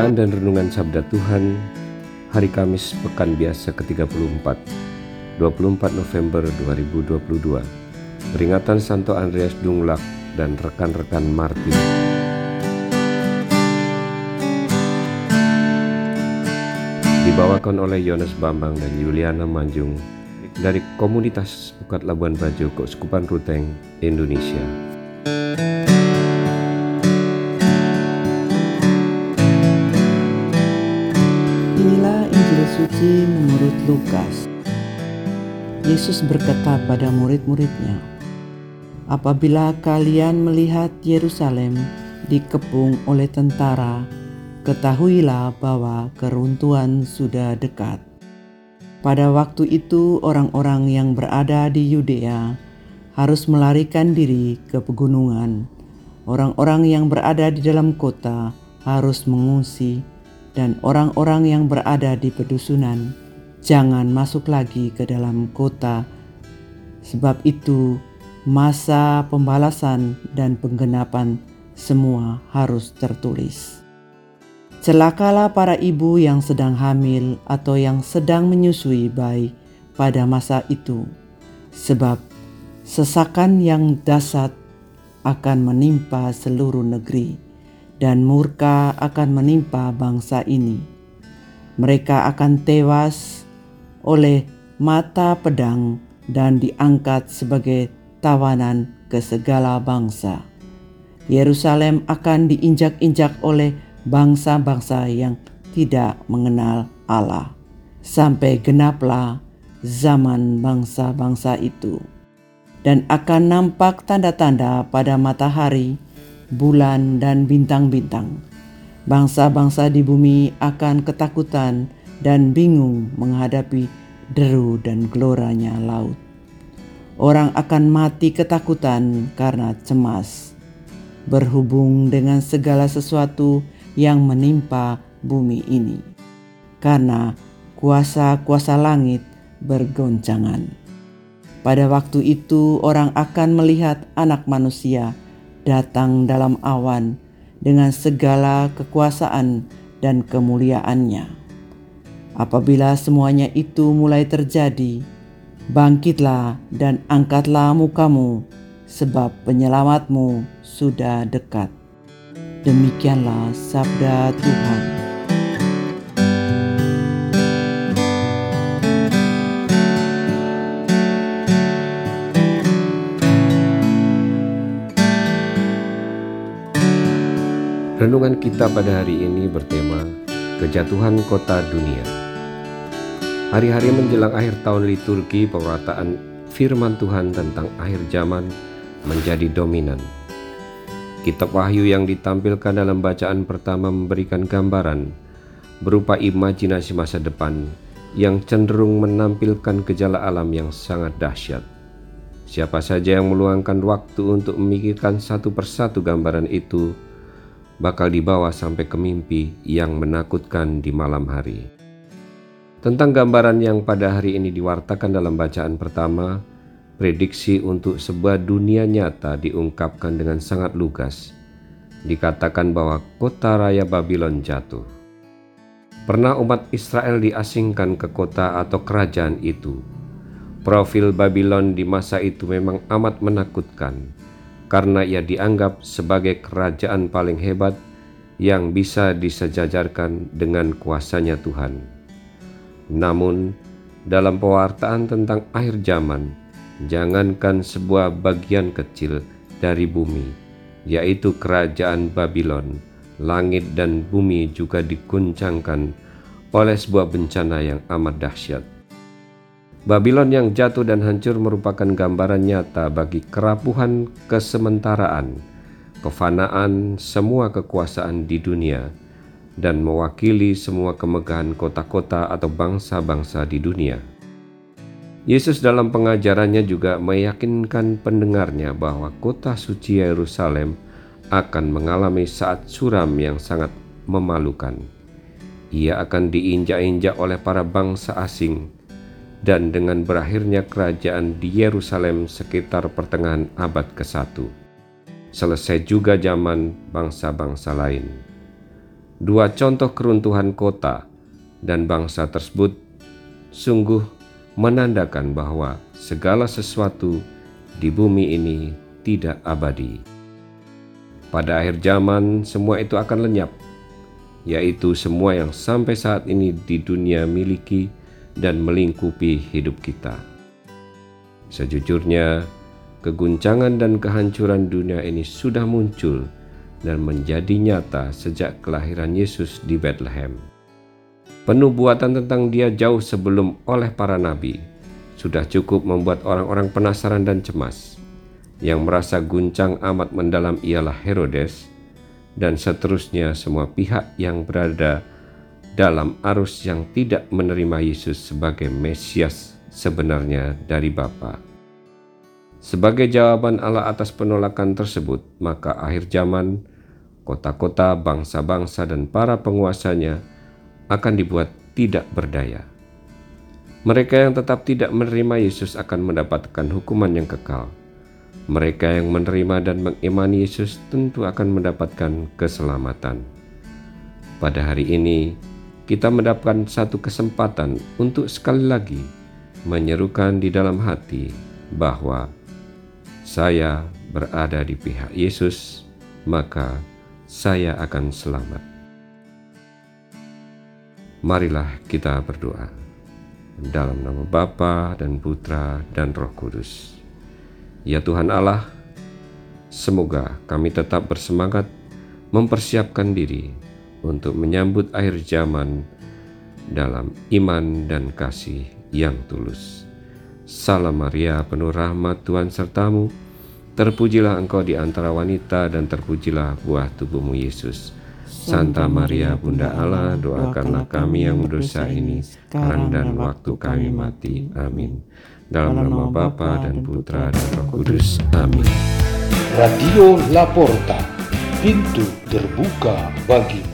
Bacaan dan Renungan Sabda Tuhan Hari Kamis Pekan Biasa ke-34 24 November 2022 Peringatan Santo Andreas Dunglak dan rekan-rekan Martin Dibawakan oleh Yones Bambang dan Yuliana Manjung dari komunitas Ukat Labuan Bajo Keuskupan Ruteng, Indonesia. Injil suci menurut Lukas. Yesus berkata pada murid-muridnya, "Apabila kalian melihat Yerusalem dikepung oleh tentara, ketahuilah bahwa keruntuhan sudah dekat." Pada waktu itu, orang-orang yang berada di Yudea harus melarikan diri ke pegunungan. Orang-orang yang berada di dalam kota harus mengungsi dan orang-orang yang berada di pedusunan jangan masuk lagi ke dalam kota. Sebab itu, masa pembalasan dan penggenapan semua harus tertulis. Celakalah para ibu yang sedang hamil atau yang sedang menyusui bayi pada masa itu, sebab sesakan yang dasar akan menimpa seluruh negeri dan murka akan menimpa bangsa ini. Mereka akan tewas oleh mata pedang dan diangkat sebagai tawanan ke segala bangsa. Yerusalem akan diinjak-injak oleh bangsa-bangsa yang tidak mengenal Allah, sampai genaplah zaman bangsa-bangsa itu, dan akan nampak tanda-tanda pada matahari bulan, dan bintang-bintang. Bangsa-bangsa di bumi akan ketakutan dan bingung menghadapi deru dan geloranya laut. Orang akan mati ketakutan karena cemas, berhubung dengan segala sesuatu yang menimpa bumi ini, karena kuasa-kuasa langit bergoncangan. Pada waktu itu, orang akan melihat Anak Manusia datang dalam awan dengan segala kekuasaan dan kemuliaannya. Apabila semuanya itu mulai terjadi, bangkitlah dan angkatlah mukamu, sebab penyelamatmu sudah dekat. Demikianlah sabda Tuhan. Renungan kita pada hari ini bertema Kejatuhan Kota Dunia. Hari-hari menjelang akhir tahun liturgi pemerataan firman Tuhan tentang akhir zaman menjadi dominan. Kitab Wahyu yang ditampilkan dalam bacaan pertama memberikan gambaran berupa imajinasi masa depan yang cenderung menampilkan gejala alam yang sangat dahsyat. Siapa saja yang meluangkan waktu untuk memikirkan satu persatu gambaran itu, bakal dibawa sampai ke mimpi yang menakutkan di malam hari. Tentang gambaran yang pada hari ini diwartakan dalam bacaan pertama, prediksi untuk sebuah dunia nyata diungkapkan dengan sangat lugas. Dikatakan bahwa kota raya Babylon jatuh. Pernah umat Israel diasingkan ke kota atau kerajaan itu. Profil Babylon di masa itu memang amat menakutkan karena ia dianggap sebagai kerajaan paling hebat yang bisa disejajarkan dengan kuasanya Tuhan. Namun, dalam pewartaan tentang akhir zaman, jangankan sebuah bagian kecil dari bumi, yaitu kerajaan Babylon, langit dan bumi juga diguncangkan oleh sebuah bencana yang amat dahsyat. Babylon yang jatuh dan hancur merupakan gambaran nyata bagi kerapuhan kesementaraan, kefanaan semua kekuasaan di dunia, dan mewakili semua kemegahan kota-kota atau bangsa-bangsa di dunia. Yesus dalam pengajarannya juga meyakinkan pendengarnya bahwa kota suci Yerusalem akan mengalami saat suram yang sangat memalukan. Ia akan diinjak-injak oleh para bangsa asing, dan dengan berakhirnya kerajaan di Yerusalem sekitar pertengahan abad ke-1. Selesai juga zaman bangsa-bangsa lain. Dua contoh keruntuhan kota dan bangsa tersebut sungguh menandakan bahwa segala sesuatu di bumi ini tidak abadi. Pada akhir zaman, semua itu akan lenyap, yaitu semua yang sampai saat ini di dunia miliki dan melingkupi hidup kita. Sejujurnya, keguncangan dan kehancuran dunia ini sudah muncul dan menjadi nyata sejak kelahiran Yesus di Bethlehem. Penubuatan tentang Dia jauh sebelum oleh para nabi sudah cukup membuat orang-orang penasaran dan cemas. Yang merasa guncang amat mendalam ialah Herodes dan seterusnya semua pihak yang berada dalam arus yang tidak menerima Yesus sebagai Mesias sebenarnya dari Bapa. Sebagai jawaban Allah atas penolakan tersebut, maka akhir zaman kota-kota, bangsa-bangsa, dan para penguasanya akan dibuat tidak berdaya. Mereka yang tetap tidak menerima Yesus akan mendapatkan hukuman yang kekal. Mereka yang menerima dan mengimani Yesus tentu akan mendapatkan keselamatan. Pada hari ini, kita mendapatkan satu kesempatan untuk sekali lagi menyerukan di dalam hati bahwa saya berada di pihak Yesus, maka saya akan selamat. Marilah kita berdoa dalam nama Bapa dan Putra dan Roh Kudus. Ya Tuhan Allah, semoga kami tetap bersemangat mempersiapkan diri untuk menyambut akhir zaman dalam iman dan kasih yang tulus. Salam Maria, penuh rahmat Tuhan sertamu. Terpujilah engkau di antara wanita dan terpujilah buah tubuhmu Yesus. Santa Maria Bunda Allah, doakanlah kami yang berdosa ini sekarang dan waktu kami mati. Amin. Dalam nama Bapa dan Putra dan Roh Kudus. Amin. Radio Laporta, pintu terbuka bagimu.